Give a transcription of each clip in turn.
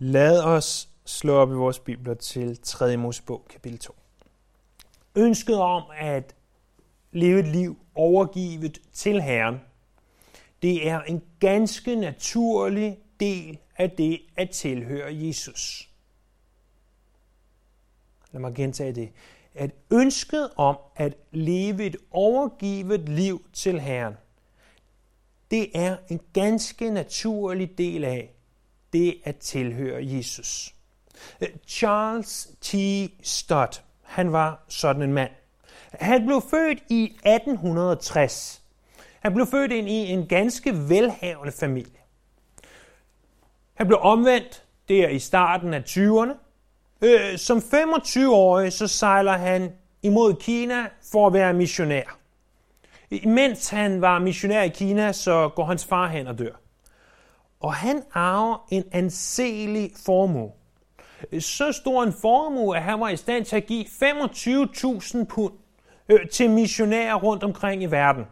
Lad os slå op i vores bibler til 3. Mosebog, kapitel 2. Ønsket om at leve et liv overgivet til Herren, det er en ganske naturlig del af det at tilhøre Jesus. Lad mig gentage det. At ønsket om at leve et overgivet liv til Herren, det er en ganske naturlig del af det at tilhøre Jesus. Øh, Charles T. Stott, han var sådan en mand. Han blev født i 1860. Han blev født ind i en ganske velhavende familie. Han blev omvendt der i starten af 20'erne. Øh, som 25-årig så sejler han imod Kina for at være missionær. Mens han var missionær i Kina, så går hans far hen og dør. Og han arver en anselig formue. Så stor en formue, at han var i stand til at give 25.000 pund øh, til missionærer rundt omkring i verden.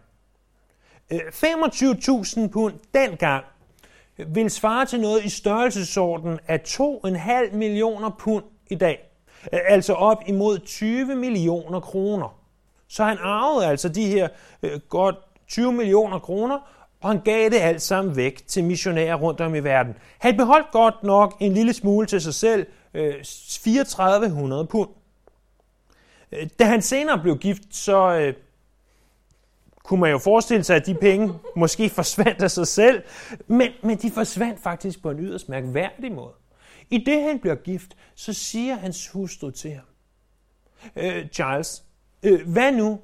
Øh, 25.000 pund dengang vil svare til noget i størrelsesorden af 2,5 millioner pund i dag. Øh, altså op imod 20 millioner kroner. Så han arvede altså de her øh, godt 20 millioner kroner, og han gav det alt sammen væk til missionærer rundt om i verden. Han beholdt godt nok en lille smule til sig selv, øh, 3400 pund. Øh, da han senere blev gift, så øh, kunne man jo forestille sig, at de penge måske forsvandt af sig selv, men, men de forsvandt faktisk på en yderst mærkværdig måde. I det han bliver gift, så siger hans hustru til ham, øh, Charles, øh, hvad nu,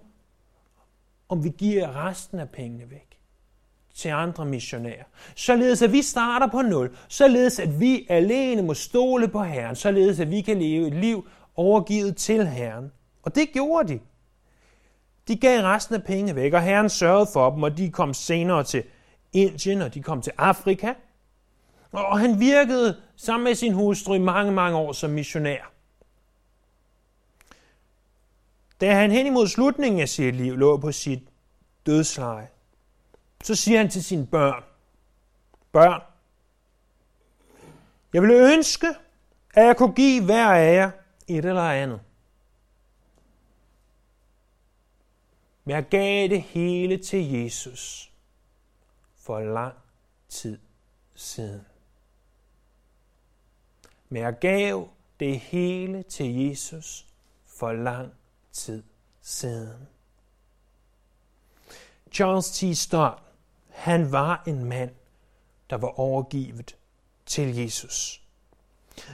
om vi giver resten af pengene væk til andre missionærer, således at vi starter på nul, således at vi alene må stole på Herren, således at vi kan leve et liv overgivet til Herren. Og det gjorde de. De gav resten af pengene væk, og Herren sørgede for dem, og de kom senere til Indien, og de kom til Afrika. Og han virkede sammen med sin hustru i mange, mange år som missionær. Da han hen imod slutningen af sit liv lå på sit dødsleje, så siger han til sine børn, børn, jeg ville ønske, at jeg kunne give hver af jer et eller andet. Men jeg gav det hele til Jesus for lang tid siden. Men jeg gav det hele til Jesus for lang tid siden. Charles T. Stott, han var en mand, der var overgivet til Jesus.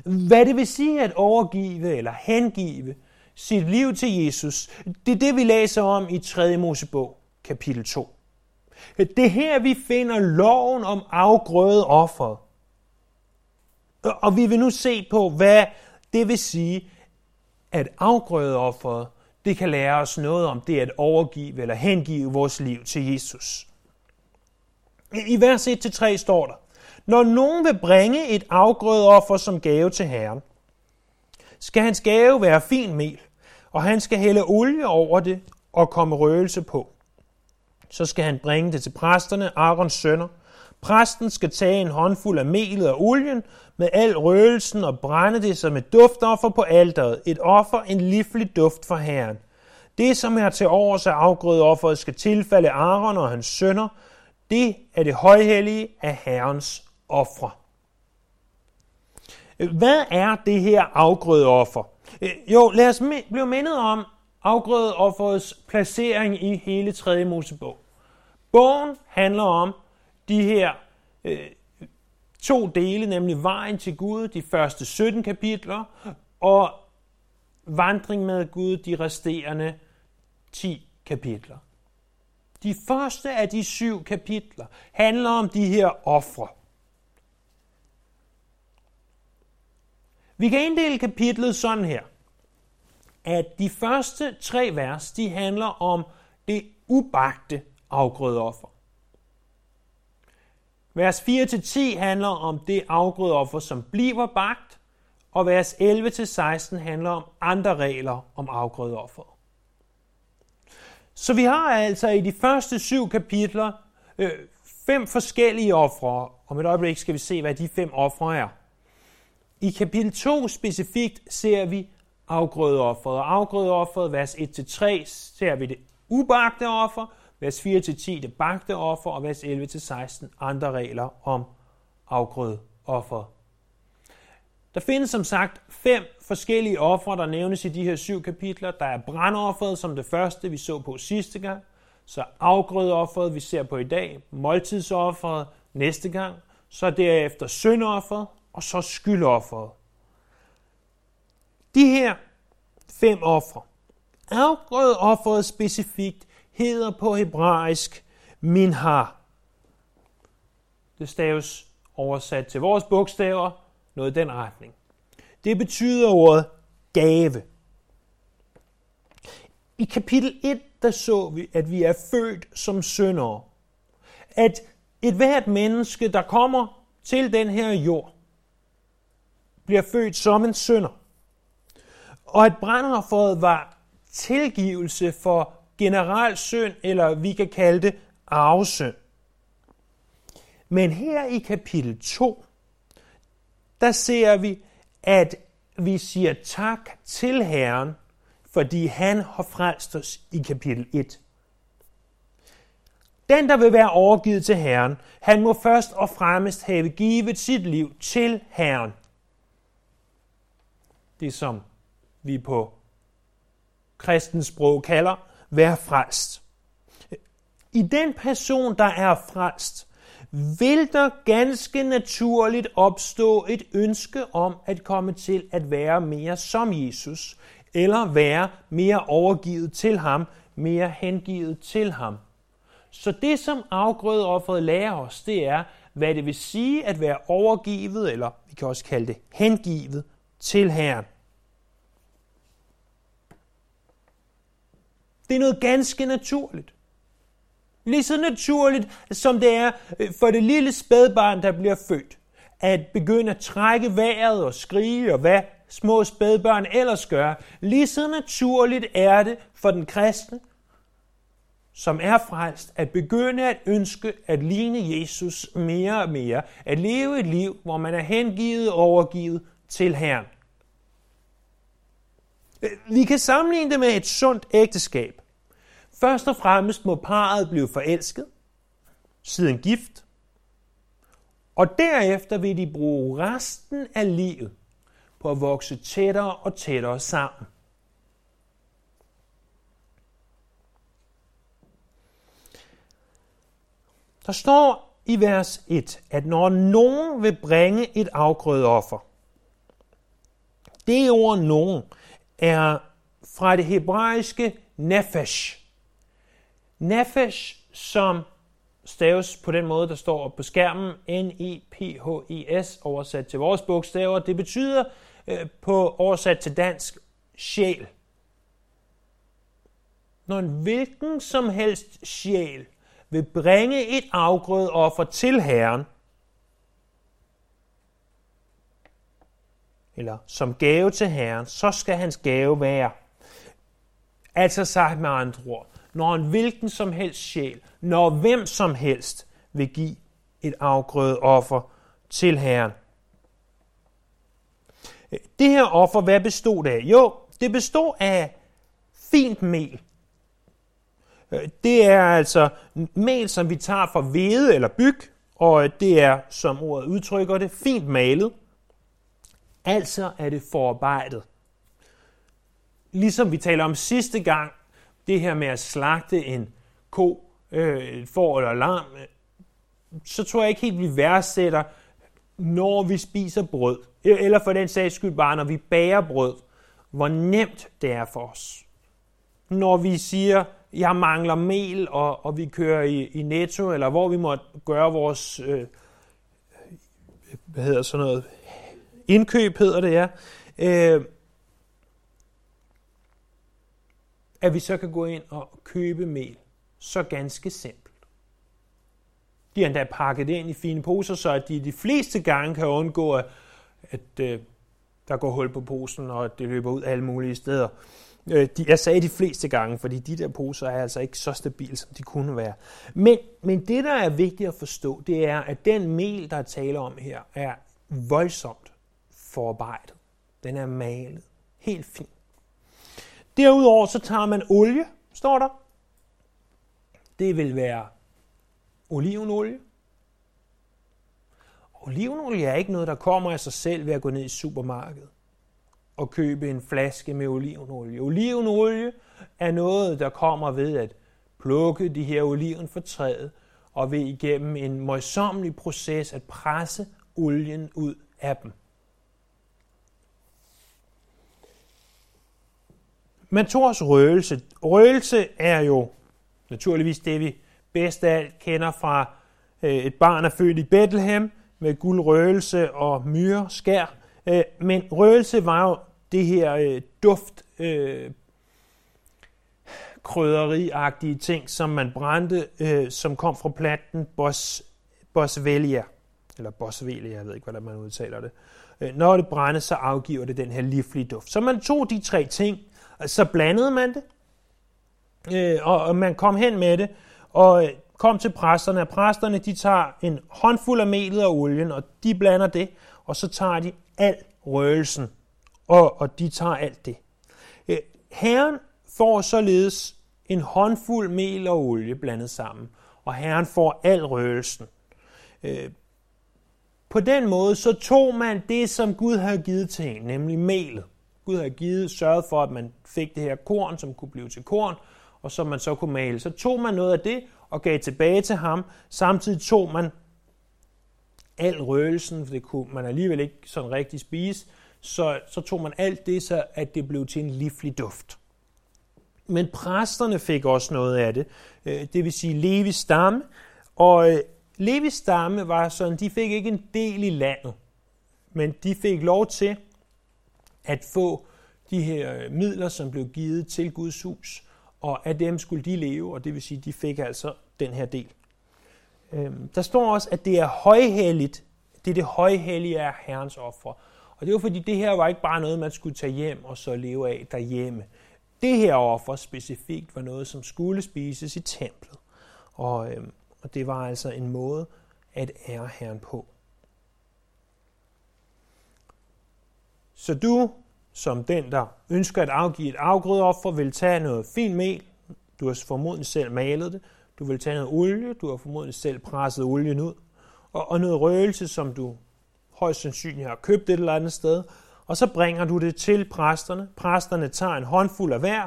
Hvad det vil sige at overgive eller hengive sit liv til Jesus, det er det, vi læser om i 3. Mosebog, kapitel 2. Det er her, vi finder loven om afgrøde offeret. Og vi vil nu se på, hvad det vil sige, at afgrøde offeret det kan lære os noget om det at overgive eller hengive vores liv til Jesus. I vers 1-3 står der, Når nogen vil bringe et afgrødeoffer som gave til Herren, skal hans gave være fin mel, og han skal hælde olie over det og komme røgelse på. Så skal han bringe det til præsterne, Arons sønner. Præsten skal tage en håndfuld af melet og olien med al røgelsen og brænde det som et duftoffer på alteret, et offer, en livlig duft for Herren. Det, som er til års af afgrødeofferet, skal tilfalde Aaron og hans sønner. Det er det højhellige af Herrens ofre. Hvad er det her afgrødeoffer? Øh, jo, lad os blive mindet om afgrødeofferets placering i hele 3. Mosebog. Bogen handler om de her øh, to dele, nemlig vejen til Gud, de første 17 kapitler, og vandring med Gud, de resterende 10 kapitler. De første af de syv kapitler handler om de her ofre. Vi kan inddele kapitlet sådan her, at de første tre vers, de handler om det ubagte afgrødeoffer. Vers 4-10 handler om det afgrødeoffer, som bliver bagt, og vers 11-16 handler om andre regler om afgrødeoffer. Så vi har altså i de første syv kapitler øh, fem forskellige ofre. Om et øjeblik skal vi se, hvad de fem ofre er. I kapitel 2 specifikt ser vi afgrødeofferet. Og afgrødeofferet, vers 1-3, ser vi det ubagte offer, vers 4-10 det bagte offer, og vers 11-16 andre regler om afgrødeofferet. Der findes som sagt fem forskellige ofre, der nævnes i de her syv kapitler. Der er brandofferet som det første, vi så på sidste gang. Så afgrødeofferet, vi ser på i dag. Måltidsofferet næste gang. Så derefter syndofferet, og så skyldofferet. De her fem ofre. Afgrødeofferet specifikt hedder på hebraisk minhar. Det staves oversat til vores bogstaver noget i den retning. Det betyder ordet gave. I kapitel 1, der så vi, at vi er født som syndere. At et hvert menneske, der kommer til den her jord, bliver født som en synder. Og at brændofferet var tilgivelse for generel synd, eller vi kan kalde det arvesynd. Men her i kapitel 2, der ser vi, at vi siger tak til Herren, fordi han har frelst os i kapitel 1. Den, der vil være overgivet til Herren, han må først og fremmest have givet sit liv til Herren. Det som vi på kristens sprog kalder være frelst. I den person, der er frelst, vil der ganske naturligt opstå et ønske om at komme til at være mere som Jesus, eller være mere overgivet til ham, mere hengivet til ham. Så det, som afgrødeofferet lærer os, det er, hvad det vil sige at være overgivet, eller vi kan også kalde det hengivet, til Herren. Det er noget ganske naturligt. Lige så naturligt, som det er øh, for det lille spædbarn, der bliver født, at begynde at trække vejret og skrige, og hvad små spædbørn ellers gør. Lige så naturligt er det for den kristne, som er frelst, at begynde at ønske at ligne Jesus mere og mere. At leve et liv, hvor man er hengivet og overgivet til Herren. Øh, vi kan sammenligne det med et sundt ægteskab. Først og fremmest må parret blive forelsket, siden gift, og derefter vil de bruge resten af livet på at vokse tættere og tættere sammen. Der står i vers 1, at når nogen vil bringe et afgrødeoffer, det ord nogen er fra det hebraiske nefesh, Nefesh, som staves på den måde, der står på skærmen, N E P H I S oversat til vores bogstaver. Det betyder øh, på oversat til dansk, sjæl. Når en hvilken som helst sjæl vil bringe et afgrød offer til Herren, eller som gave til Herren, så skal hans gave være. Altså sagt med andre ord, når en hvilken som helst sjæl, når hvem som helst vil give et afgrøde offer til Herren. Det her offer, hvad bestod det af? Jo, det bestod af fint mel. Det er altså mel, som vi tager fra hvede eller byg, og det er, som ordet udtrykker det, fint malet. Altså er det forarbejdet. Ligesom vi taler om sidste gang, det her med at slagte en ko, øh, får eller lam, øh, så tror jeg ikke helt, vi værdsætter, når vi spiser brød, e- eller for den sags skyld bare, når vi bager brød, hvor nemt det er for os. Når vi siger, jeg mangler mel, og, og vi kører i, i Netto, eller hvor vi må gøre vores, øh, hvad hedder sådan noget, indkøb hedder det, ja. Øh, at vi så kan gå ind og købe mel. Så ganske simpelt. De er endda pakket ind i fine poser, så at de de fleste gange kan undgå, at, at øh, der går hul på posen, og at det løber ud alle mulige steder. Øh, de, jeg sagde de fleste gange, fordi de der poser er altså ikke så stabile, som de kunne være. Men, men det, der er vigtigt at forstå, det er, at den mel, der er tale om her, er voldsomt forarbejdet. Den er malet. Helt fint. Derudover så tager man olie, står der. Det vil være olivenolie. Olivenolie er ikke noget, der kommer af sig selv ved at gå ned i supermarkedet og købe en flaske med olivenolie. Olivenolie er noget, der kommer ved at plukke de her oliven fra træet og ved igennem en møjsommelig proces at presse olien ud af dem. Mentors tog røgelse. Røgelse er jo naturligvis det, vi bedst af alt kender fra øh, et barn er født i Bethlehem med guld røgelse og myre skær. Øh, men røgelse var jo det her øh, duft øh, krydderiagtige ting, som man brændte, øh, som kom fra planten Bos, Boswellia, eller Boswellia, jeg ved ikke, hvordan man udtaler det. Øh, når det brændes, så afgiver det den her livlige duft. Så man tog de tre ting, så blandede man det, øh, og, og man kom hen med det, og øh, kom til præsterne, og præsterne de tager en håndfuld af melet og olien, og de blander det, og så tager de al røgelsen, og, og de tager alt det. Øh, Herren får således en håndfuld mel og olie blandet sammen, og Herren får al røgelsen. Øh, på den måde så tog man det, som Gud havde givet til en, nemlig melet. Gud havde givet, sørget for, at man fik det her korn, som kunne blive til korn, og som man så kunne male. Så tog man noget af det og gav tilbage til ham. Samtidig tog man al røgelsen, for det kunne man alligevel ikke sådan rigtig spise, så, så tog man alt det, så at det blev til en livlig duft. Men præsterne fik også noget af det, øh, det vil sige Levis stamme. Og øh, Levis stamme var sådan, de fik ikke en del i landet, men de fik lov til at få de her øh, midler, som blev givet til Guds hus, og af dem skulle de leve, og det vil sige, de fik altså den her del. Øhm, der står også, at det er højhelligt, det er det højhellige af Herrens offer. Og det var fordi, det her var ikke bare noget, man skulle tage hjem og så leve af derhjemme. Det her offer specifikt var noget, som skulle spises i templet. Og, øhm, og det var altså en måde at ære Herren på. Så du, som den, der ønsker at afgive et afgrødeoffer, vil tage noget fint mel. Du har formodentlig selv malet det. Du vil tage noget olie. Du har formodentlig selv presset olien ud. Og, og noget røgelse, som du højst sandsynligt har købt et eller andet sted. Og så bringer du det til præsterne. Præsterne tager en håndfuld af hver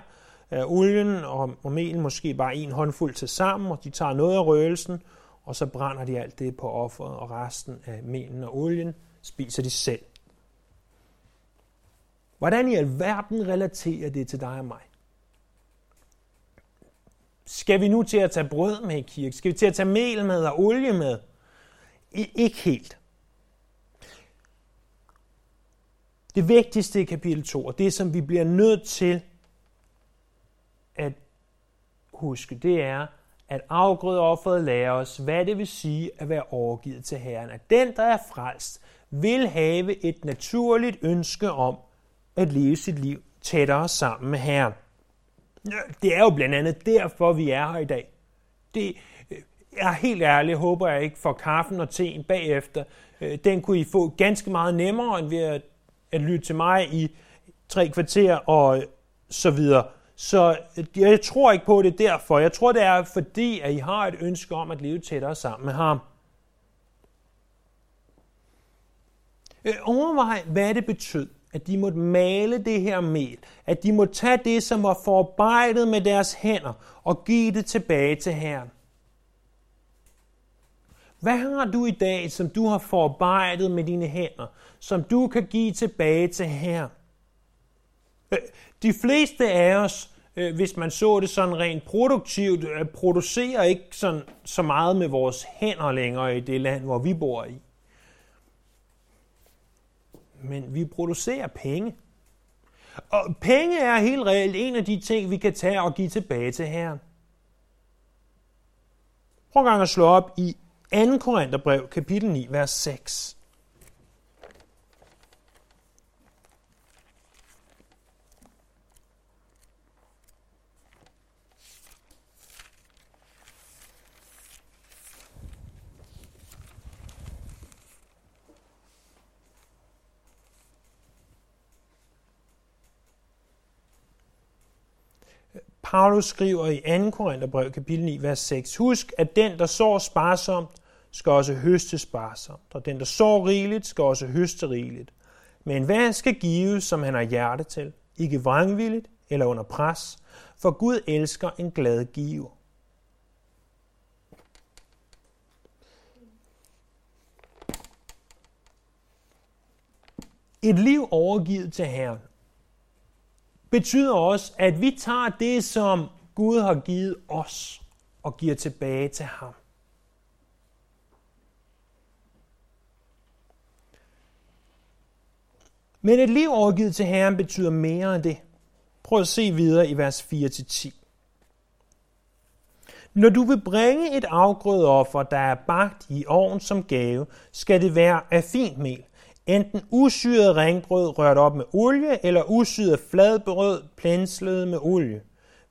af olien og, og melen, måske bare en håndfuld til sammen, og de tager noget af røgelsen, og så brænder de alt det på offeret, og resten af melen og olien spiser de selv. Hvordan i alverden relaterer det til dig og mig? Skal vi nu til at tage brød med i kirke? Skal vi til at tage mel med og olie med? I, ikke helt. Det vigtigste i kapitel 2, og det som vi bliver nødt til at huske, det er, at offeret lærer os, hvad det vil sige at være overgivet til Herren. At den, der er frelst, vil have et naturligt ønske om at leve sit liv tættere sammen med Herren. Det er jo blandt andet derfor, vi er her i dag. Det, øh, jeg er helt ærlig, håber jeg ikke for kaffen og teen bagefter. Øh, den kunne I få ganske meget nemmere, end ved at at lytte til mig i tre kvarter og øh, så videre. Så jeg tror ikke på det derfor. Jeg tror, det er fordi, at I har et ønske om at leve tættere sammen med ham. Overvej, hvad det betød, at de måtte male det her mel. At de måtte tage det, som var forarbejdet med deres hænder, og give det tilbage til Herren. Hvad har du i dag, som du har forarbejdet med dine hænder, som du kan give tilbage til Herren? Øh, de fleste af os, øh, hvis man så det sådan rent produktivt, øh, producerer ikke sådan, så meget med vores hænder længere i det land, hvor vi bor i. Men vi producerer penge. Og penge er helt reelt en af de ting, vi kan tage og give tilbage til Herren. Prøv gang at slå op i 2. Korintherbrev, kapitel 9, vers 6. Paulus skriver i 2. Korintherbrev kapitel 9, vers 6. Husk, at den, der sår sparsomt, skal også høste sparsomt, og den, der sår rigeligt, skal også høste rigeligt. Men hvad skal give, som han har hjerte til, ikke vrangvilligt eller under pres, for Gud elsker en glad giver. Et liv overgivet til Herren betyder også, at vi tager det, som Gud har givet os, og giver tilbage til ham. Men et liv overgivet til Herren betyder mere end det. Prøv at se videre i vers 4-10. Når du vil bringe et afgrødeoffer, der er bagt i ovn som gave, skal det være af fint mel. Enten usyret ringbrød rørt op med olie, eller usyret fladbrød plenslet med olie.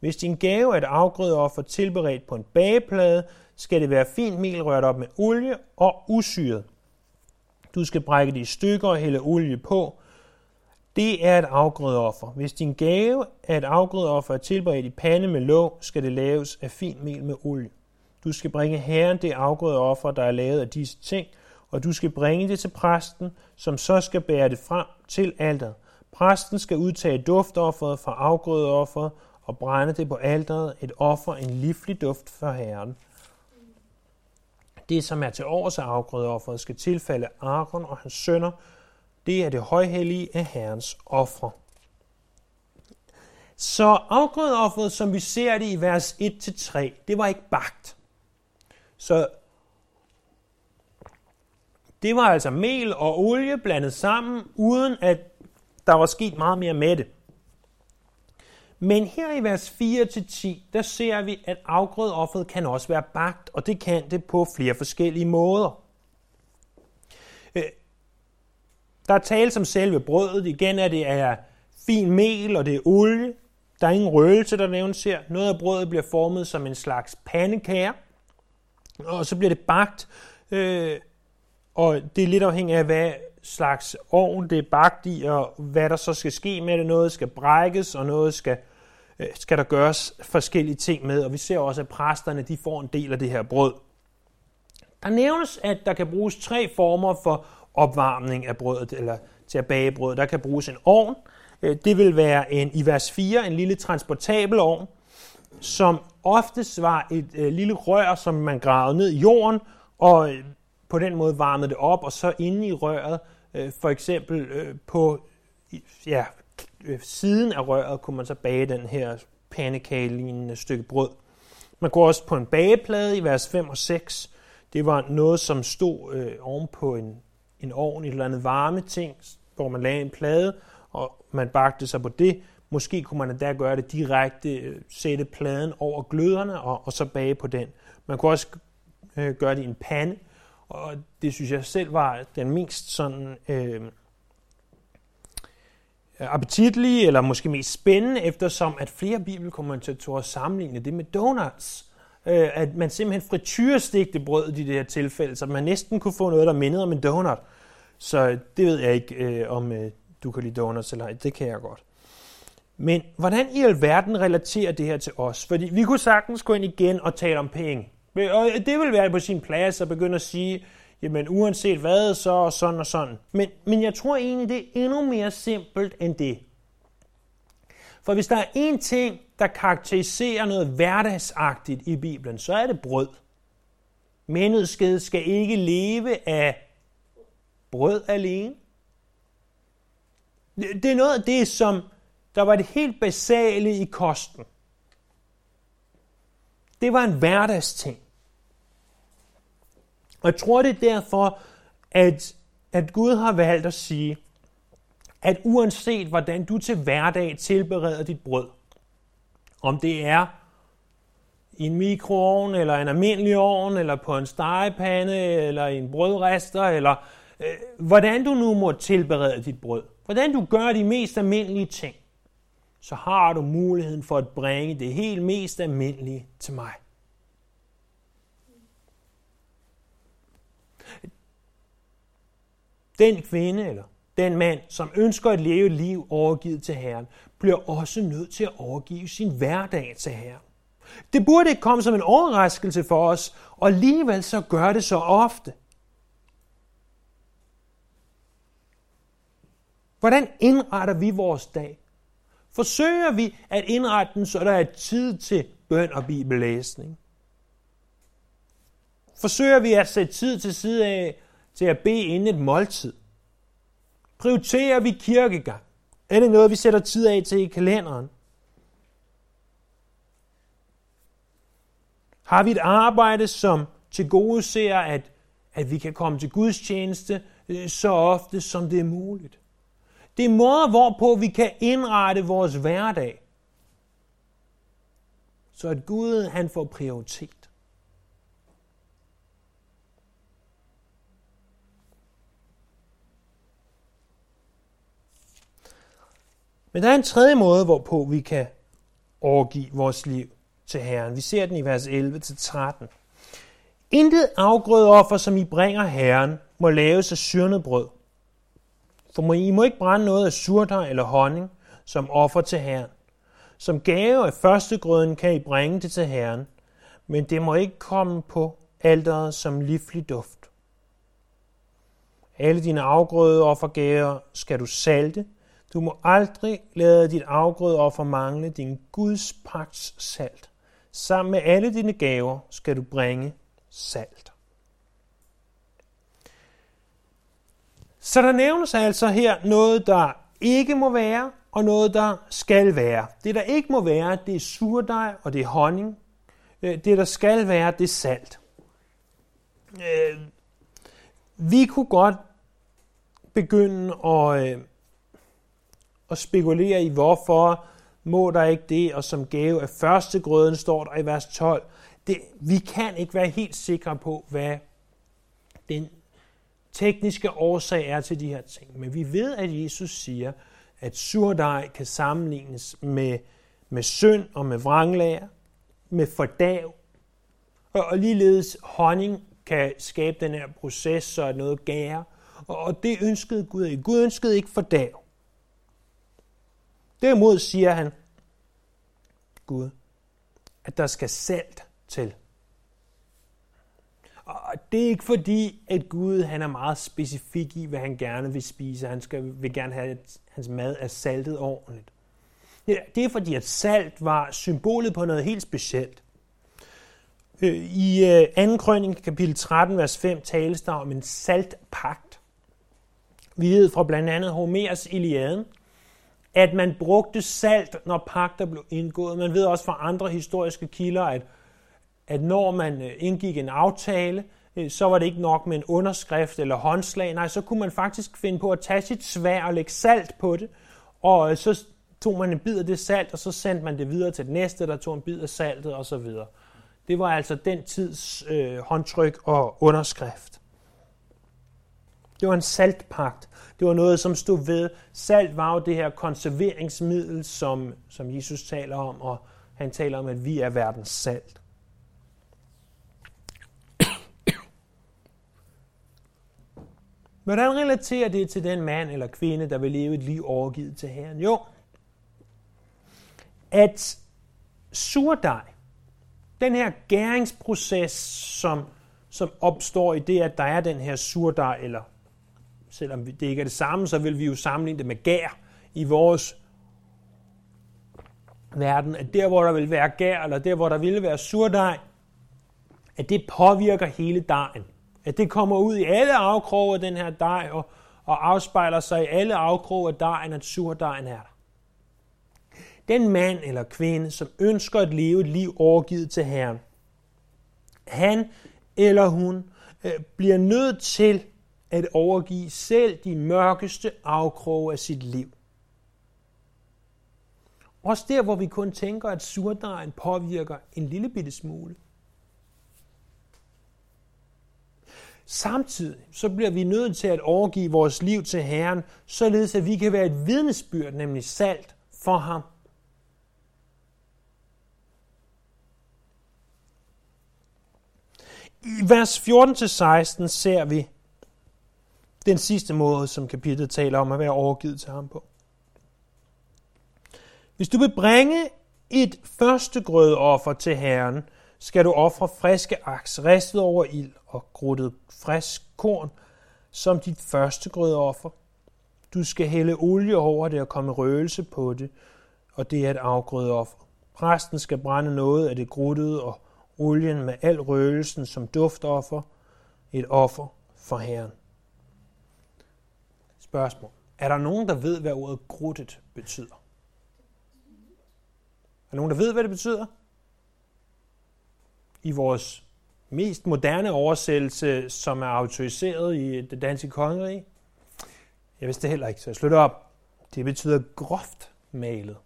Hvis din gave er et afgrødeoffer tilberedt på en bageplade, skal det være fint mel rørt op med olie og usyret. Du skal brække det i stykker og hælde olie på. Det er et afgrødeoffer. Hvis din gave er et afgrødeoffer tilberedt i pande med låg, skal det laves af fint mel med olie. Du skal bringe herren det afgrødeoffer, der er lavet af disse ting, og du skal bringe det til præsten, som så skal bære det frem til alteret. Præsten skal udtage duftofferet fra afgrødeofferet og brænde det på alteret, et offer, en livlig duft for Herren. Det, som er til års af afgrødeofferet, skal tilfalde Aaron og hans sønner, det er det højhellige af Herrens ofre. Så afgrødeofferet, som vi ser det i vers 1-3, det var ikke bagt. Så det var altså mel og olie blandet sammen, uden at der var sket meget mere med det. Men her i vers 4-10, der ser vi, at afgrødeofferet kan også være bagt, og det kan det på flere forskellige måder. Øh, der er tale som selve brødet. Igen er det af fin mel, og det er olie. Der er ingen røgelse, der nævnes her. Noget af brødet bliver formet som en slags pandekager, og så bliver det bagt, øh, og det er lidt afhængigt af, hvad slags ovn det er bagt i, og hvad der så skal ske med det. Noget skal brækkes, og noget skal, øh, skal der gøres forskellige ting med. Og vi ser også, at præsterne de får en del af det her brød. Der nævnes, at der kan bruges tre former for opvarmning af brødet, eller til at bage brød. Der kan bruges en ovn. Øh, det vil være en, i vers 4 en lille transportabel ovn, som oftest var et øh, lille rør, som man gravede ned i jorden, og øh, på den måde varmede det op, og så inde i røret, øh, for eksempel øh, på ja, øh, siden af røret, kunne man så bage den her pandekagelignende stykke brød. Man går også på en bageplade i vers 5 og 6. Det var noget, som stod øh, oven på en en ovn, et eller andet varme ting, hvor man lagde en plade, og man bagte sig på det. Måske kunne man endda gøre det direkte, øh, sætte pladen over gløderne og, og så bage på den. Man kunne også øh, gøre det i en pande, og det synes jeg selv var den mest sådan øh, appetitlige, eller måske mest spændende, eftersom at flere bibelkommentatorer sammenligner det med donuts øh, at man simpelthen frityrestegte brød i det her tilfælde, så man næsten kunne få noget, der mindede om en donut. Så det ved jeg ikke, øh, om øh, du kan lide donuts eller ej. Det kan jeg godt. Men hvordan i alverden relaterer det her til os? Fordi vi kunne sagtens gå ind igen og tale om penge. Og det vil være på sin plads at begynde at sige, jamen uanset hvad, så og sådan og sådan. Men, men jeg tror egentlig, det er endnu mere simpelt end det. For hvis der er én ting, der karakteriserer noget hverdagsagtigt i Bibelen, så er det brød. Mennesket skal ikke leve af brød alene. Det er noget af det, som der var det helt basale i kosten. Det var en hverdagsting. Og jeg tror, det er derfor, at, at Gud har valgt at sige, at uanset hvordan du til hverdag tilbereder dit brød, om det er i en mikroovn, eller en almindelig ovn, eller på en stegepande, eller i en brødrester, eller øh, hvordan du nu må tilberede dit brød, hvordan du gør de mest almindelige ting, så har du muligheden for at bringe det helt mest almindelige til mig. Den kvinde eller den mand, som ønsker at leve et liv overgivet til Herren, bliver også nødt til at overgive sin hverdag til Herren. Det burde ikke komme som en overraskelse for os, og alligevel så gør det så ofte. Hvordan indretter vi vores dag? Forsøger vi at indrette den, så der er tid til bøn og bibellæsning? Forsøger vi at sætte tid til side af til at bede inden et måltid? Prioriterer vi kirkegang? Er det noget, vi sætter tid af til i kalenderen? Har vi et arbejde, som til gode ser, at, at vi kan komme til Guds tjeneste øh, så ofte, som det er muligt? Det er måder, hvorpå vi kan indrette vores hverdag, så at Gud han får prioritet. Men der er en tredje måde, hvorpå vi kan overgive vores liv til Herren. Vi ser den i vers 11-13. Intet afgrødeoffer, som I bringer Herren, må laves af syrnet brød. For må I må ikke brænde noget af surdej eller honning som offer til Herren. Som gave af førstegrøden kan I bringe det til Herren, men det må ikke komme på alderet som livlig duft. Alle dine afgrødeoffergaver skal du salte. Du må aldrig lade dit afgrødeoffer mangle din Guds pagts salt. Sammen med alle dine gaver skal du bringe salt. Så der nævnes altså her noget, der ikke må være, og noget, der skal være. Det, der ikke må være, det er surdej og det er honning. Øh, det, der skal være, det er salt. Øh, vi kunne godt begynde at, øh, at spekulere i, hvorfor må der ikke det, og som gave af første grøden står der i vers 12. Det, vi kan ikke være helt sikre på, hvad den tekniske årsag er til de her ting. Men vi ved, at Jesus siger, at surdej kan sammenlignes med, med synd og med vranglager, med fordav. Og, og ligeledes honning kan skabe den her proces, så noget gære. Og, og det ønskede Gud ikke. Gud ønskede ikke fordav. Derimod siger han, Gud, at der skal salt til. Og det er ikke fordi, at Gud han er meget specifik i, hvad han gerne vil spise. Han skal, vil gerne have, at hans mad er saltet ordentligt. Det er fordi, at salt var symbolet på noget helt specielt. Øh, I øh, 2. krønning, kapitel 13, vers 5, tales der om en saltpagt. Vi ved fra blandt andet Homers Iliaden, at man brugte salt, når pagter blev indgået. Man ved også fra andre historiske kilder, at, at når man øh, indgik en aftale, øh, så var det ikke nok med en underskrift eller håndslag. Nej, så kunne man faktisk finde på at tage sit svær og lægge salt på det, og øh, så tog man en bid af det salt, og så sendte man det videre til det næste, der tog en bid af saltet osv. Det var altså den tids øh, håndtryk og underskrift. Det var en saltpagt. Det var noget, som stod ved. Salt var jo det her konserveringsmiddel, som, som Jesus taler om, og han taler om, at vi er verdens salt. Hvordan relaterer det til den mand eller kvinde, der vil leve et liv overgivet til Herren? Jo, at surdej, den her gæringsproces, som, som opstår i det, at der er den her surdej, eller selvom det ikke er det samme, så vil vi jo sammenligne det med gær i vores verden, at der, hvor der vil være gær, eller der, hvor der vil være surdej, at det påvirker hele dejen. At det kommer ud i alle afkroge af den her dej, og, og afspejler sig i alle afkroge af dejen, at surdejen er der. Den mand eller kvinde, som ønsker at leve et liv overgivet til Herren, han eller hun øh, bliver nødt til at overgive selv de mørkeste afkroge af sit liv. Også der, hvor vi kun tænker, at surdejen påvirker en lille bitte smule. Samtidig så bliver vi nødt til at overgive vores liv til Herren, således at vi kan være et vidnesbyrd, nemlig salt, for ham. I vers 14-16 ser vi, den sidste måde, som kapitlet taler om at være overgivet til ham på. Hvis du vil bringe et første grødoffer til Herren, skal du ofre friske aks, ristet over ild og gruttet frisk korn som dit første grødoffer. Du skal hælde olie over det og komme røgelse på det, og det er et afgrødeoffer. Præsten skal brænde noget af det gruttede og olien med al røgelsen som duftoffer, et offer for Herren. Spørgsmål. Er der nogen, der ved, hvad ordet gruttet betyder? Er der nogen, der ved, hvad det betyder? I vores mest moderne oversættelse, som er autoriseret i det danske kongerige? Jeg vidste det heller ikke, så jeg slutter op. Det betyder groft malet.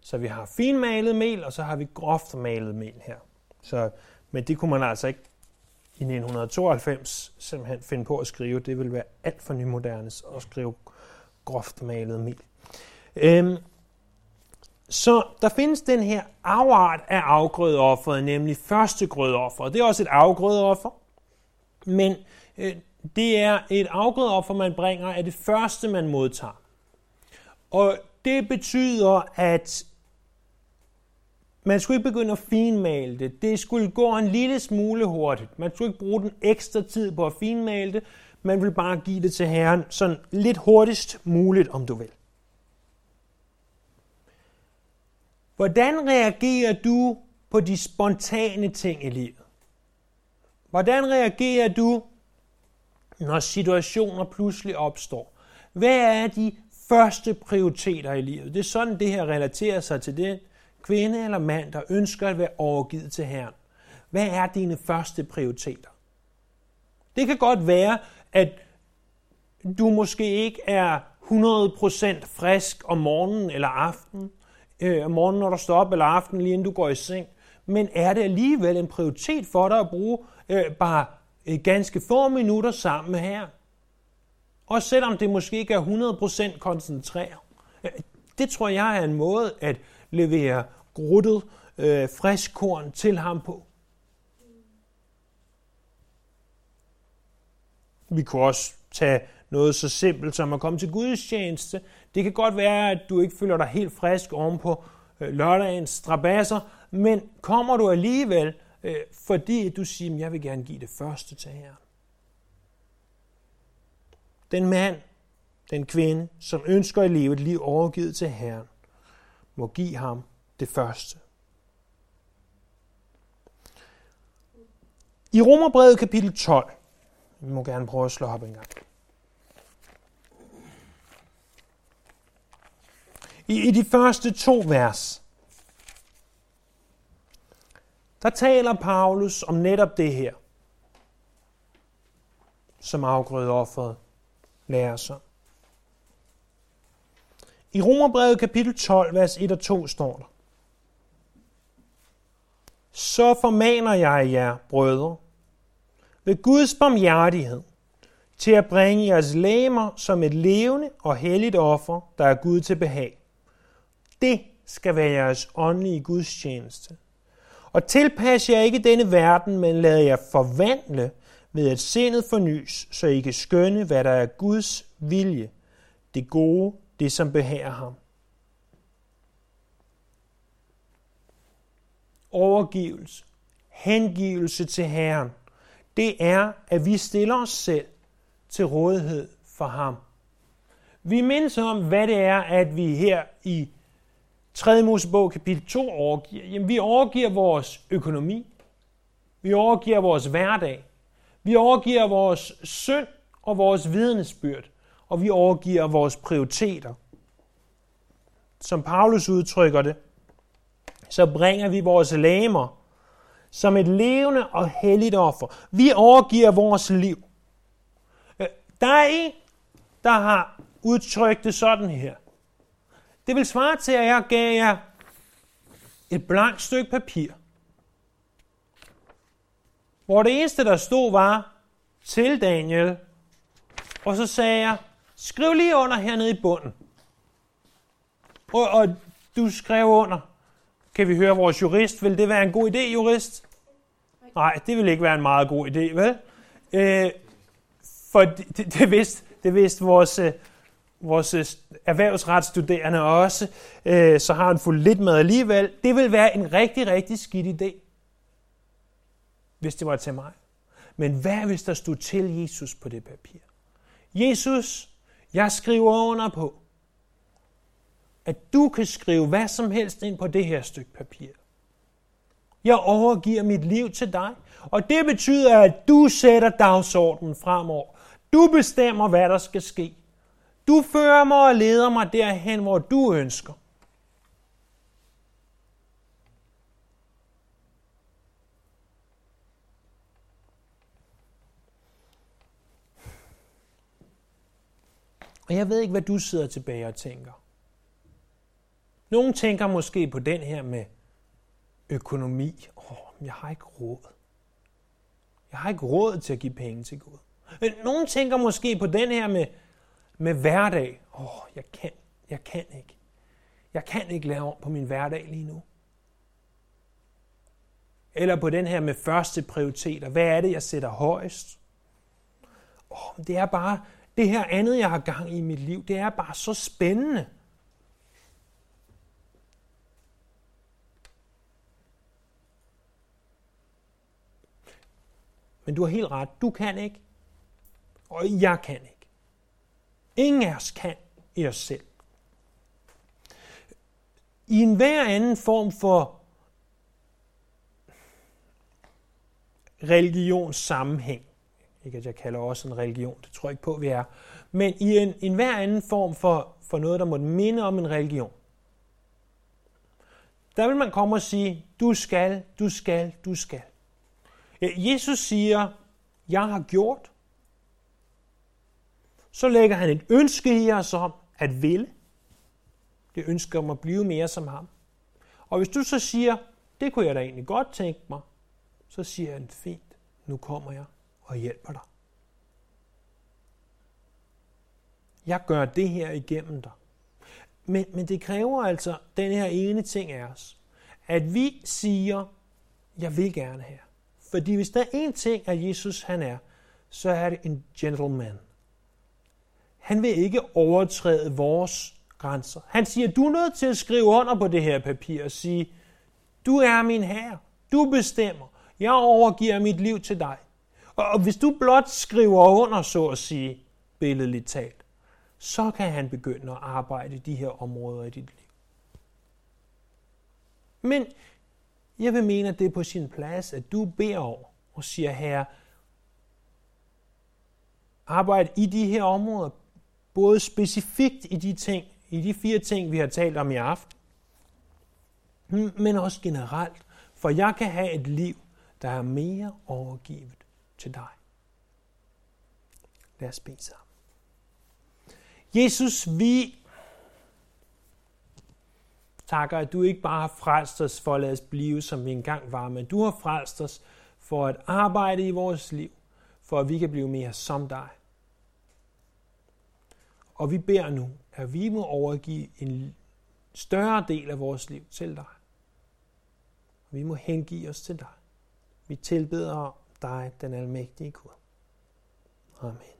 Så vi har finmalet mel, og så har vi groft malet mel her. Så, men det kunne man altså ikke i 1992 simpelthen finde på at skrive. Det vil være alt for nymoderne at skrive groft malet mel. Øhm, så der findes den her afart af afgrødeofferet, nemlig første grødeoffer. Det er også et afgrødeoffer, men øh, det er et afgrødeoffer, man bringer af det første, man modtager. Og det betyder, at man skulle ikke begynde at finmale det. Det skulle gå en lille smule hurtigt. Man skulle ikke bruge den ekstra tid på at finmale det. Man vil bare give det til Herren sådan lidt hurtigst muligt, om du vil. Hvordan reagerer du på de spontane ting i livet? Hvordan reagerer du, når situationer pludselig opstår? Hvad er de første prioriteter i livet? Det er sådan, det her relaterer sig til det kvinde eller mand, der ønsker at være overgivet til Herren. Hvad er dine første prioriteter? Det kan godt være, at du måske ikke er 100% frisk om morgenen eller aftenen, øh, om morgenen, når du står op, eller aftenen, lige inden du går i seng. Men er det alligevel en prioritet for dig at bruge øh, bare øh, ganske få minutter sammen med her? Og selvom det måske ikke er 100% koncentreret. Øh, det tror jeg er en måde at levere gruttet øh, frisk korn til ham på. Vi kunne også tage noget så simpelt som at komme til gudstjeneste. Det kan godt være, at du ikke føler dig helt frisk oven på øh, lørdagens strabasser, men kommer du alligevel, øh, fordi du siger, at jeg vil gerne give det første til Herren. Den mand, den kvinde, som ønsker at leve et liv overgivet til Herren, må give ham det første. I Romerbrevet kapitel 12, vi må gerne prøve at slå op en gang. I, I de første to vers, der taler Paulus om netop det her, som afgrødeofferet lærer sig. I Romerbrevet kapitel 12, vers 1 og 2 står der. Så formaner jeg jer, brødre, ved Guds barmhjertighed, til at bringe jeres læmer som et levende og helligt offer, der er Gud til behag. Det skal være jeres åndelige gudstjeneste. Og tilpas jer ikke denne verden, men lad jer forvandle ved at sindet fornyes, så I kan skønne, hvad der er Guds vilje, det gode, det som behager ham. Overgivelse, hengivelse til Herren, det er, at vi stiller os selv til rådighed for ham. Vi mindes om, hvad det er, at vi her i 3. Mosebog kapitel 2 overgiver. Jamen, vi overgiver vores økonomi. Vi overgiver vores hverdag. Vi overgiver vores synd og vores vidnesbyrd. Og vi overgiver vores prioriteter. Som Paulus udtrykker det, så bringer vi vores læmer som et levende og helligt offer. Vi overgiver vores liv. Øh, der er en, der har udtrykt det sådan her. Det vil svare til, at jeg gav jer et blankt stykke papir, hvor det eneste, der stod, var til Daniel, og så sagde jeg, skriv lige under hernede i bunden. Og, og du skrev under. Kan vi høre vores jurist? Vil det være en god idé, jurist? Nej, det vil ikke være en meget god idé, vel? Øh, for det, det, det, vidste, Det vidste vores, øh, vores øh, erhvervsretsstuderende også. Øh, så har han fået lidt med alligevel. Det vil være en rigtig, rigtig skidt idé, hvis det var til mig. Men hvad hvis der stod til Jesus på det papir? Jesus, jeg skriver under på, at du kan skrive hvad som helst ind på det her stykke papir. Jeg overgiver mit liv til dig, og det betyder, at du sætter dagsordenen fremover. Du bestemmer, hvad der skal ske. Du fører mig og leder mig derhen, hvor du ønsker. Og jeg ved ikke, hvad du sidder tilbage og tænker. Nogle tænker måske på den her med økonomi. Åh, oh, jeg har ikke råd. Jeg har ikke råd til at give penge til Gud. Men nogle tænker måske på den her med, med hverdag. Åh, oh, jeg kan, jeg kan ikke. Jeg kan ikke lave om på min hverdag lige nu. Eller på den her med første prioriteter. Hvad er det, jeg sætter højst? Oh, det er bare det her andet, jeg har gang i mit liv. Det er bare så spændende. Men du har helt ret. Du kan ikke. Og jeg kan ikke. Ingen af os kan i os selv. I en hver anden form for religionssammenhæng, ikke at jeg kalder også en religion, det tror jeg ikke på, vi er, men i en, en hver anden form for, for noget, der måtte minde om en religion, der vil man komme og sige, du skal, du skal, du skal. Jesus siger, jeg har gjort. Så lægger han et ønske i os om at ville. Det ønsker om at blive mere som ham. Og hvis du så siger, det kunne jeg da egentlig godt tænke mig, så siger han, fint, nu kommer jeg og hjælper dig. Jeg gør det her igennem dig. Men, men det kræver altså den her ene ting af os, at vi siger, jeg vil gerne her. Fordi hvis der er én ting, at Jesus han er, så er det en gentleman. Han vil ikke overtræde vores grænser. Han siger, du er nødt til at skrive under på det her papir og sige, du er min herre, du bestemmer, jeg overgiver mit liv til dig. Og hvis du blot skriver under, så at sige, billedligt talt, så kan han begynde at arbejde i de her områder i dit liv. Men jeg vil mene, at det er på sin plads, at du beder over og siger, herre, arbejde i de her områder, både specifikt i de ting, i de fire ting, vi har talt om i aften, men også generelt, for jeg kan have et liv, der er mere overgivet til dig. Lad os bede sammen. Jesus, vi takker, at du ikke bare har frelst os for at lade os blive, som vi engang var, men du har frelst os for at arbejde i vores liv, for at vi kan blive mere som dig. Og vi beder nu, at vi må overgive en større del af vores liv til dig. Vi må hengive os til dig. Vi tilbeder dig, den almægtige Gud. Amen.